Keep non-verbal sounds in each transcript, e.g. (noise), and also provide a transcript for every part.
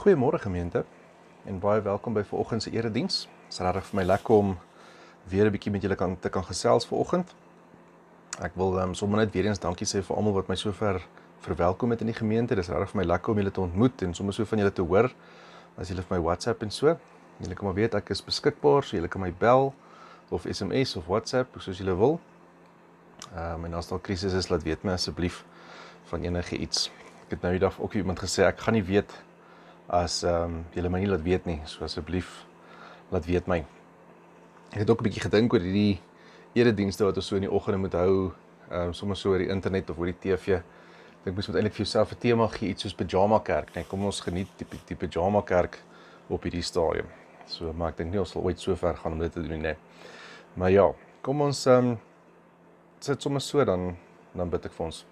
Goeiemôre gemeente en baie welkom by vanoggend se erediens. Dit is regtig vir my lekker om weer 'n bietjie met julle kan te kan gesels vanoggend. Ek wil um, sommer net weer eens dankie sê vir almal wat my sover verwelkom het in die gemeente. Dit is regtig vir my lekker om julle te ontmoet en sommer so van julle te hoor as julle vir my WhatsApp en so. Julle kan maar weet ek is beskikbaar, so julle kan my bel of SMS of WhatsApp soos julle wil. Ehm um, en as daar krisis is, laat weet my asseblief van enige iets. Ek het nou die dag ook iemand gesê ek gaan nie weet as ehm um, julle my nie laat weet nie, so asseblief laat weet my. Ek het ook 'n bietjie gedink oor hierdie eredienste wat ons so in die oggende moet hou, ehm um, sommer so oor die internet of oor die TV. Ek dink mens moet eintlik vir jouself 'n tema gee, iets soos pyjama kerk, nee, kom ons geniet die die pyjama kerk op hierdie stadium. So maar ek dink nie ons sal ooit so ver gaan om dit te doen nie. Nee. Maar ja, kom ons ehm um, sit sommer so dan dan bid ek vir ons.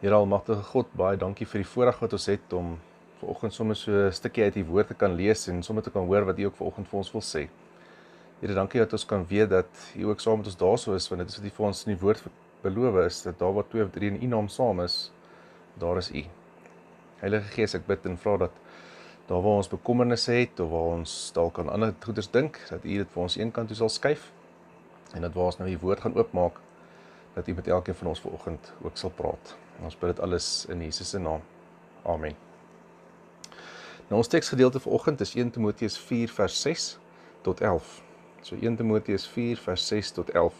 Here Almagtige God, baie dankie vir die voorreg wat ons het om vanoggend sommer so 'n stukkie uit die woord te kan lees en sommer te kan hoor wat U ook vanoggend vir ons wil sê. Here, dankie dat ons kan weet dat U ook saam met ons daarso is want dit is wat U vir ons in die woord beloof is dat daar waar twee of drie in U naam saam is, daar is U. Heilige Gees, ek bid en vra dat daar waar ons bekommernisse het of waar ons dalk aan ander goeders dink, dat U dit vir ons eenkant toe sal skuif en dat waar ons nou die woord gaan oopmaak, dat U met elkeen van ons vanoggend ook sal praat. En ons bid dit alles in Jesus se naam. Amen. Nou ons teksgedeelte vir oggend is 1 Timoteus 4 vers 6 tot 11. So 1 Timoteus 4 vers 6 tot 11.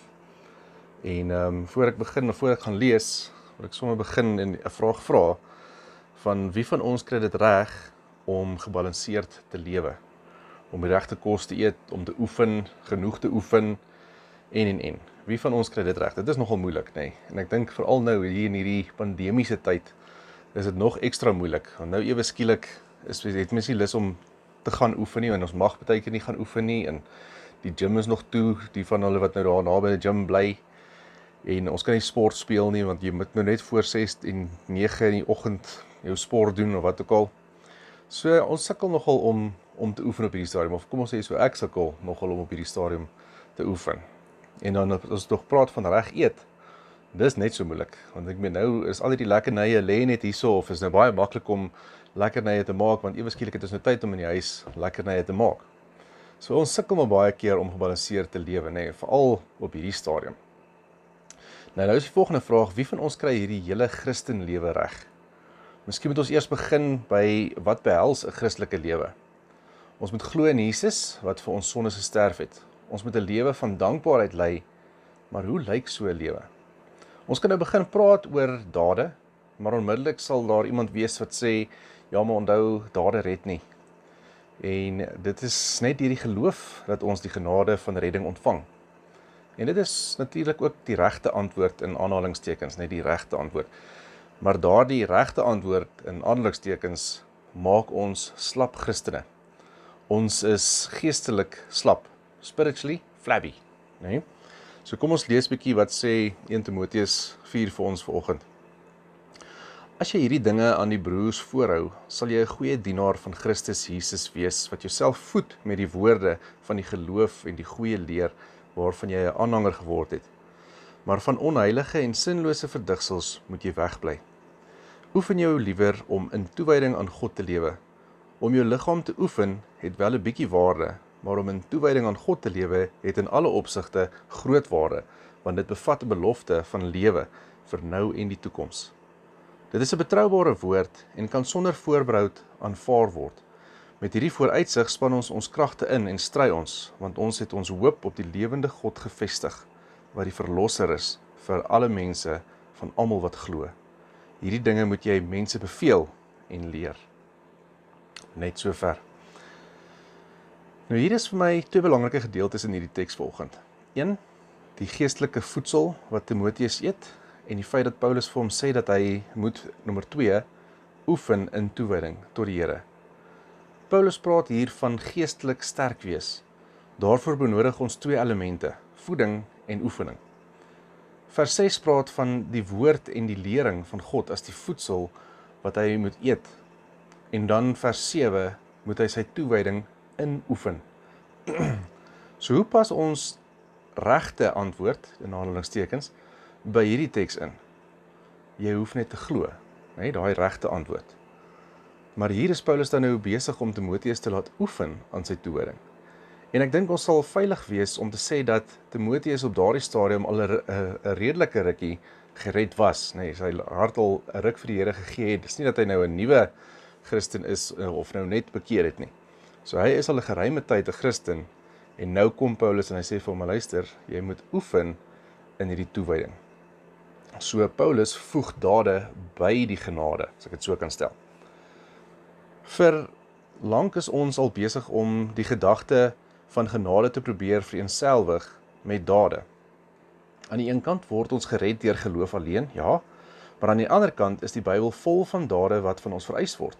En ehm um, voor ek begin, voor ek gaan lees, wil ek sommer begin en 'n vraag vra van wie van ons kry dit reg om gebalanseerd te lewe? Om die regte kos te eet, om te oefen, genoeg te oefen en en en. Wie van ons kry dit reg? Dit is nogal moeilik, nê? Nee. En ek dink veral nou hier in hierdie pandemiese tyd is dit nog ekstra moeilik. Want nou ewe skielik is het mens nie lus om te gaan oefen nie en ons mag baie keer nie gaan oefen nie en die gym is nog toe, die van hulle wat nou daar naby die gym bly en ons kan nie sport speel nie want jy moet nou net voor 6 en 9 in die oggend jou sport doen of wat ook al. So ons sukkel nogal om om te oefen op hierdie stadium of kom ons sê so ek sukkel nogal om op hierdie stadium te oefen. En dan as ons tog praat van reg eet, dis net so moeilik want ek meen nou is al hierdie lekker nye lê net hierso of is nou baie maklik om lekkernye te maak want ewe skielik het ons nou tyd om in die huis lekkernye te maak. So ons sukkel maar baie keer om gebalanseerd te lewe, nê, nee, veral op hierdie stadium. Nou nou is die volgende vraag, wie van ons kry hierdie hele Christenlewe reg? Miskien moet ons eers begin by wat behels 'n Christelike lewe. Ons moet glo in Jesus wat vir ons sondes gesterf het. Ons moet 'n lewe van dankbaarheid lei. Maar hoe lyk so 'n lewe? Ons kan nou begin praat oor dade, maar onmiddellik sal daar iemand wees wat sê ja, maar onthou dade red nie. En dit is net deur die geloof dat ons die genade van redding ontvang. En dit is natuurlik ook die regte antwoord in aanhalingstekens, net die regte antwoord. Maar daardie regte antwoord in aanhalingstekens maak ons slap Christene. Ons is geestelik slap, spiritually flabby, né? Nee? So kom ons lees bietjie wat sê 1 Timoteus 4 vir ons vanoggend. As jy hierdie dinge aan die broers voorhou, sal jy 'n goeie dienaar van Christus Jesus wees wat jouself voed met die woorde van die geloof en die goeie leer waarvan jy 'n aanhanger geword het. Maar van onheilige en sinlose verdigsels moet jy wegbly. Oefen jou liewer om in toewyding aan God te lewe. Om jou liggaam te oefen het wel 'n bietjie waarde, maar om in toewyding aan God te lewe het in alle opsigte groot waarde, want dit bevat 'n belofte van lewe vir nou en die toekoms. Dit is 'n betroubare woord en kan sonder voorbehoud aanvaar word. Met hierdie vooruitsig span ons ons kragte in en stry ons, want ons het ons hoop op die lewende God gefestig, wat die verlosser is vir alle mense van almal wat glo. Hierdie dinge moet jy mense beveel en leer. Net sover. Nou hier is vir my twee belangrike gedeeltes in hierdie teks vanoggend. 1. Die geestelike voedsel wat Timoteus eet en die feit dat Paulus vir hom sê dat hy moet nommer 2 oefen in toewyding tot die Here. Paulus praat hier van geestelik sterk wees. Daarvoor benodig ons twee elemente: voeding en oefening. Vers 6 praat van die woord en die lering van God as die voedsel wat hy moet eet. En dan vers 7 moet hy sy toewyding inoefen. (clears throat) so hoe pas ons regte antwoord in aanhalingstekens by hierdie teks in. Jy hoef net te glo, hè, daai regte antwoord. Maar hier is Paulus dan nou besig om Timoteus te laat oefen aan sy toewyding. En ek dink ons sal veilig wees om te sê dat Timoteus op daardie stadium al 'n redelike rukkie gered was, nê. Nee, sy hart al 'n ruk vir die Here gegee het. Dis nie dat hy nou 'n nuwe Christen is eh, of nou net bekeer het nie. So hy is al 'n geruime tyd 'n Christen en nou kom Paulus en hy sê vir hom: "Luister, jy moet oefen in hierdie toewyding." So Paulus voeg dade by die genade, as ek dit so kan stel. Vir lank is ons al besig om die gedagte van genade te probeer vereenselwig met dade. Aan die een kant word ons gered deur geloof alleen, ja, maar aan die ander kant is die Bybel vol van dade wat van ons vereis word.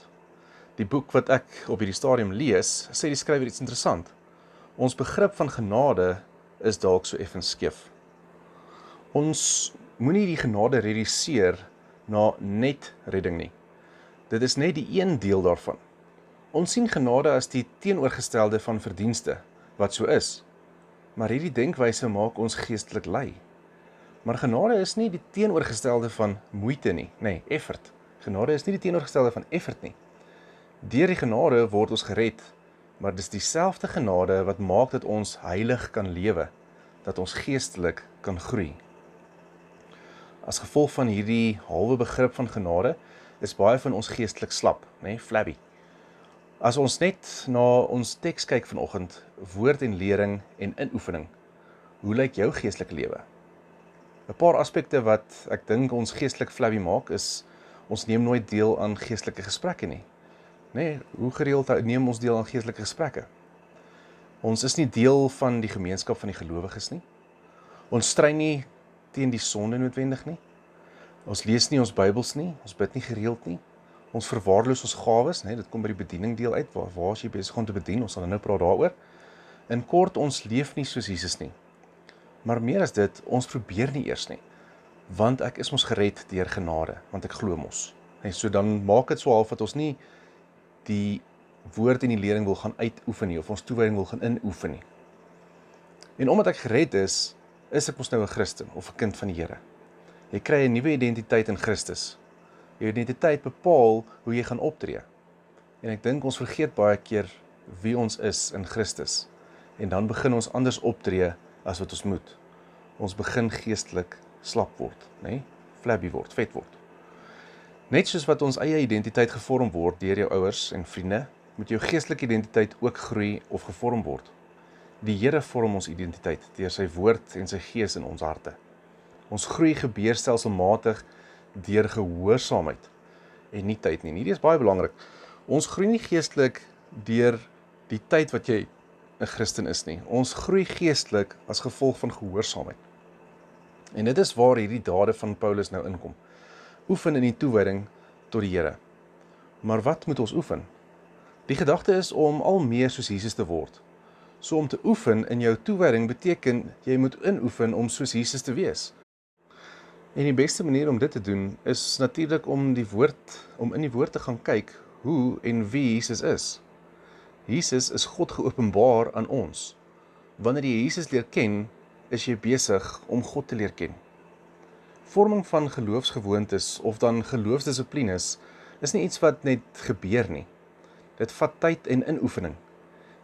Die boek wat ek op hierdie stadium lees, sê die skrywer iets interessant. Ons begrip van genade is dalk so effens skeef. Ons moenie die genade reduseer na net redding nie. Dit is net die een deel daarvan. Ons sien genade as die teenoorgestelde van verdienste, wat so is. Maar hierdie denkwyse maak ons geestelik lui. Maar genade is nie die teenoorgestelde van moeite nie, nê, nee, effort. Genade is nie die teenoorgestelde van effort nie. Deur die genade word ons gered, maar dis dieselfde genade wat maak dat ons heilig kan lewe, dat ons geestelik kan groei. As gevolg van hierdie halwe begrip van genade, is baie van ons geestelik slap, nê, nee, flabby. As ons net na ons teks kyk vanoggend, woord en lering en inoefening. Hoe lyk jou geestelike lewe? 'n Paar aspekte wat ek dink ons geestelik flabby maak is ons neem nooit deel aan geestelike gesprekke nie. Nê, nee, hoe gereeld neem ons deel aan geestelike gesprekke? Ons is nie deel van die gemeenskap van die gelowiges nie. Ons stry nie teen die sonde noodwendig nie. Ons lees nie ons Bybels nie, ons bid nie gereeld nie ons verwaarloos ons gawes, nê, dit kom by die bediening deel uit. Waar waar is jy besig om te bedien? Ons sal nou praat daaroor. In kort, ons leef nie soos Jesus nie. Maar meer as dit, ons probeer nie eers nie. Want ek is mos gered deur genade, want ek glo mos. En so dan maak dit so half dat ons nie die woord en die lering wil gaan uitoefen nie of ons toewyding wil gaan inoefen nie. En omdat ek gered is, is ek mos nou 'n Christen of 'n kind van die Here. Jy kry 'n nuwe identiteit in Christus jou identiteit bepaal hoe jy gaan optree. En ek dink ons vergeet baie keer wie ons is in Christus. En dan begin ons anders optree as wat ons moet. Ons begin geestelik slap word, nê? Nee? Flabby word, vet word. Net soos wat ons eie identiteit gevorm word deur jou ouers en vriende, moet jou geestelike identiteit ook groei of gevorm word. Die Here vorm ons identiteit deur sy woord en sy gees in ons harte. Ons groei gebeur stelselmatig deur gehoorsaamheid en nie tyd nie. Hierdie is baie belangrik. Ons groei nie geestelik deur die tyd wat jy 'n Christen is nie. Ons groei geestelik as gevolg van gehoorsaamheid. En dit is waar hierdie dade van Paulus nou inkom. Oefen in die toewyding tot die Here. Maar wat moet ons oefen? Die gedagte is om al meer soos Jesus te word. So om te oefen in jou toewyding beteken jy moet inoefen om soos Jesus te wees. En die beste manier om dit te doen is natuurlik om die woord om in die woord te gaan kyk hoe en wie Jesus is. Jesus is God geopenbaar aan ons. Wanneer jy Jesus leer ken, is jy besig om God te leer ken. Vorming van geloofsgewoontes of dan geloofsdissiplines is nie iets wat net gebeur nie. Dit vat tyd en inoefening.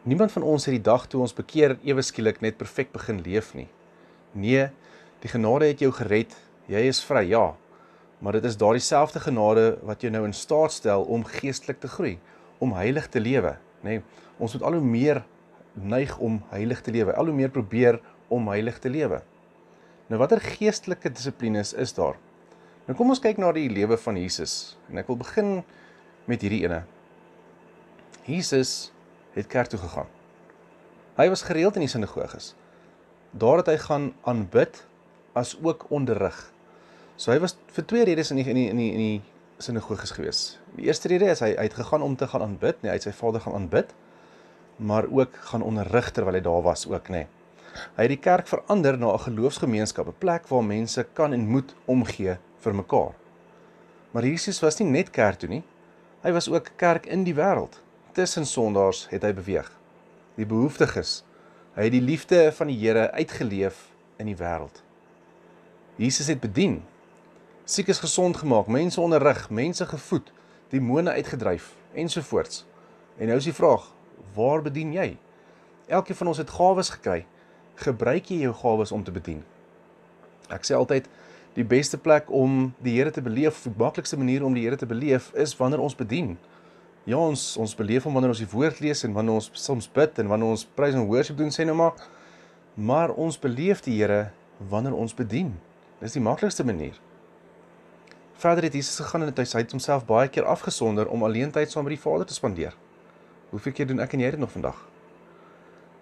Niemand van ons het die dag toe ons bekeer ewe skielik net perfek begin leef nie. Nee, die genade het jou gered Jy is vry, ja. Maar dit is daardie selfde genade wat jou nou in staat stel om geestelik te groei, om heilig te lewe, nê? Nee, ons moet al hoe meer neig om heilig te lewe, al hoe meer probeer om heilig te lewe. Nou watter geestelike dissiplines is daar? Nou kom ons kyk na die lewe van Jesus en ek wil begin met hierdie ene. Jesus het kerk toe gegaan. Hy was gereeld in die sinagoges. Daar het hy gaan aanbid as ook onderrig. So hy was vir twee redes in die in die in die, in die sinagoges gewees. Die eerste rede is hy uit gegaan om te gaan aanbid, nee, hy het sy Vader gaan aanbid, maar ook gaan onderrig terwyl hy daar was ook, nê. Nee. Hy het die kerk verander na 'n geloofsgemeenskap, 'n plek waar mense kan en moet omgee vir mekaar. Maar Jesus was nie net kerk toe nie. Hy was ook kerk in die wêreld. Tussen sondaars het hy beweeg. Die behoeftiges. Hy het die liefde van die Here uitgeleef in die wêreld. Jesus het bedien siekes gesond gemaak, mense onderrig, mense gevoed demone uitgedryf ensovoorts. En nou is die vraag, waar bedien jy? Elkeen van ons het gawes gekry. Gebruik jy jou gawes om te bedien? Ek sê altyd die beste plek om die Here te beleef, die maklikste manier om die Here te beleef is wanneer ons bedien. Ja, ons ons beleef hom wanneer ons die woord lees en wanneer ons soms bid en wanneer ons prys en worship doen sê nou maar. Maar ons beleef die Here wanneer ons bedien. Dis die maklikste manier. Verder het Jesus gegaan die huis, hy het homself baie keer afgesonder om alleen tyd saam met die Vader te spandeer. Hoeveel keer doen ek en jy dit nog vandag?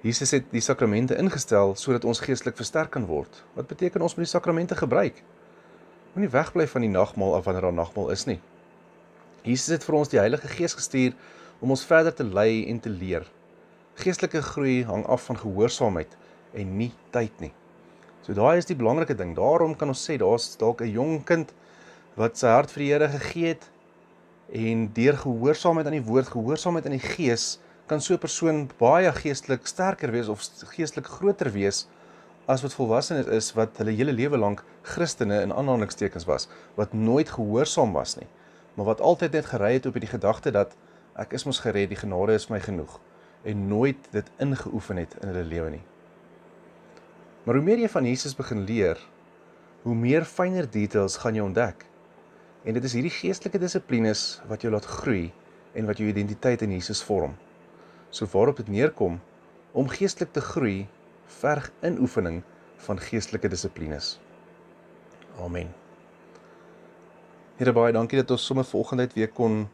Jesus het die sakramente ingestel sodat ons geestelik versterk kan word. Wat beteken ons moet die sakramente gebruik? Moenie wegbly van die nagmaal af wanneer daar nagmaal is nie. Jesus het vir ons die Heilige Gees gestuur om ons verder te lei en te leer. Geestelike groei hang af van gehoorsaamheid en nie tyd nie. So daai is die belangrike ding. Daarom kan ons sê daar's dalk 'n jong kind wat sy hart vir die Here gegee het en deur gehoorsaamheid aan die woord, gehoorsaamheid aan die Gees, kan so 'n persoon baie geestelik sterker wees of geestelik groter wees as wat volwassenes is wat hulle hele lewe lank Christene in aanhalingstekens was, wat nooit gehoorsaam was nie, maar wat altyd net gery het op die gedagte dat ek is mos gered, die genade is my genoeg en nooit dit ingeoefen het in hulle lewe nie. Maar hoe meer jy van Jesus begin leer, hoe meer fynere details gaan jy ontdek. En dit is hierdie geestelike dissiplines wat jou laat groei en wat jou identiteit in Jesus vorm. So waarop dit neerkom om geestelik te groei, verg inoefening van geestelike dissiplines. Amen. Here baie dankie dat ons sommer vanoggend uit weer kon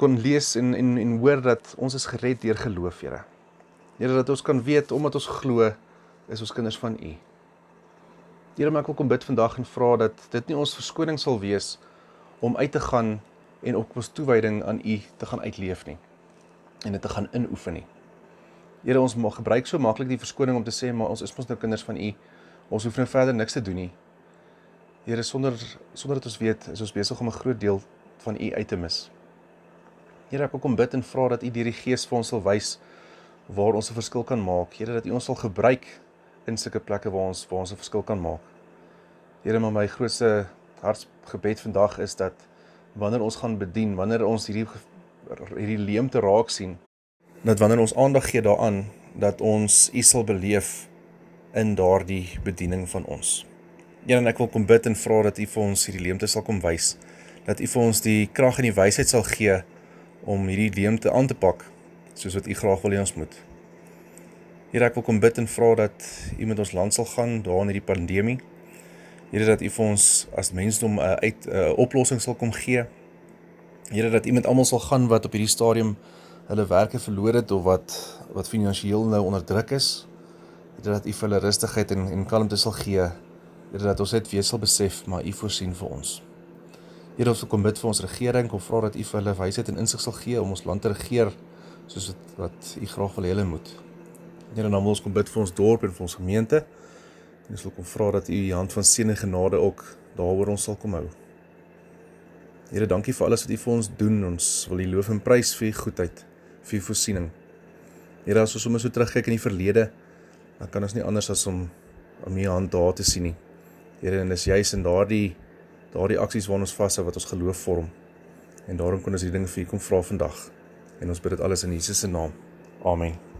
kon lees en en en hoor dat ons is gered deur geloof, Here. Here dat ons kan weet omdat ons glo is ons kinders van U. Here, maar ek wil kom bid vandag en vra dat dit nie ons verskoning sal wees om uit te gaan en op ons toewyding aan U te gaan uitleef nie en dit te gaan inoefen nie. Here, ons mag gebruik so maklik die verskoning om te sê maar ons is mos nou kinders van U. Ons hoef nou verder niks te doen nie. Here, sonder sonder dat ons weet, is ons besig om 'n groot deel van U uit te mis. Here, ek kom bid en vra dat U deur die Gees vir ons sal wys waar ons 'n verskil kan maak. Here, dat U ons sal gebruik in sulke plekke waar ons waar ons 'n verskil kan maak. Here, maar my grootste hartsgebed vandag is dat wanneer ons gaan bedien, wanneer ons hierdie hierdie leemte raak sien, dat wanneer ons aandag gee daaraan, dat ons U sal beleef in daardie bediening van ons. Ja, en ek wil kom bid en vra dat U vir ons hierdie leemte sal kom wys, dat U vir ons die krag en die wysheid sal gee om hierdie leemte aan te pak soos wat U graag wil hê ons moet. Here ek wil kom bid en vra dat U met ons land sal gaan daar in hierdie pandemie. Here dat U vir ons as mensdom 'n uh, uit 'n uh, oplossing sal kom gee. Here dat U met almal sal gaan wat op hierdie stadium hulle werke verloor het of wat wat finansiëel nou onder druk is. Here dat U vir hulle rustigheid en en kalmte sal gee. Here dat ons net weer sal besef maar U voorsien vir ons. Here ons kom bid vir ons regering, kom vra dat U vir hulle wysheid en insig sal gee om ons land te regeer soos wat wat U graag wil hê hulle moet. Here dan wil ons kom bid vir ons dorp en vir ons gemeente. En ons wil kom vra dat U U hand van seën en genade ook daaroor ons sal kom hou. Here, dankie vir alles wat U vir ons doen. Ons wil U loof en prys vir U goedheid, vir U voorsiening. Here, as ons sommer so terugkyk in die verlede, dan kan ons nie anders as om om U hand daar te sien nie. Here, en dis juis in daardie daardie aksies waar ons vashou wat ons geloof vorm. En daarom kon ons hierdie ding vir U kom vra vandag. En ons bid dit alles in Jesus se naam. Amen.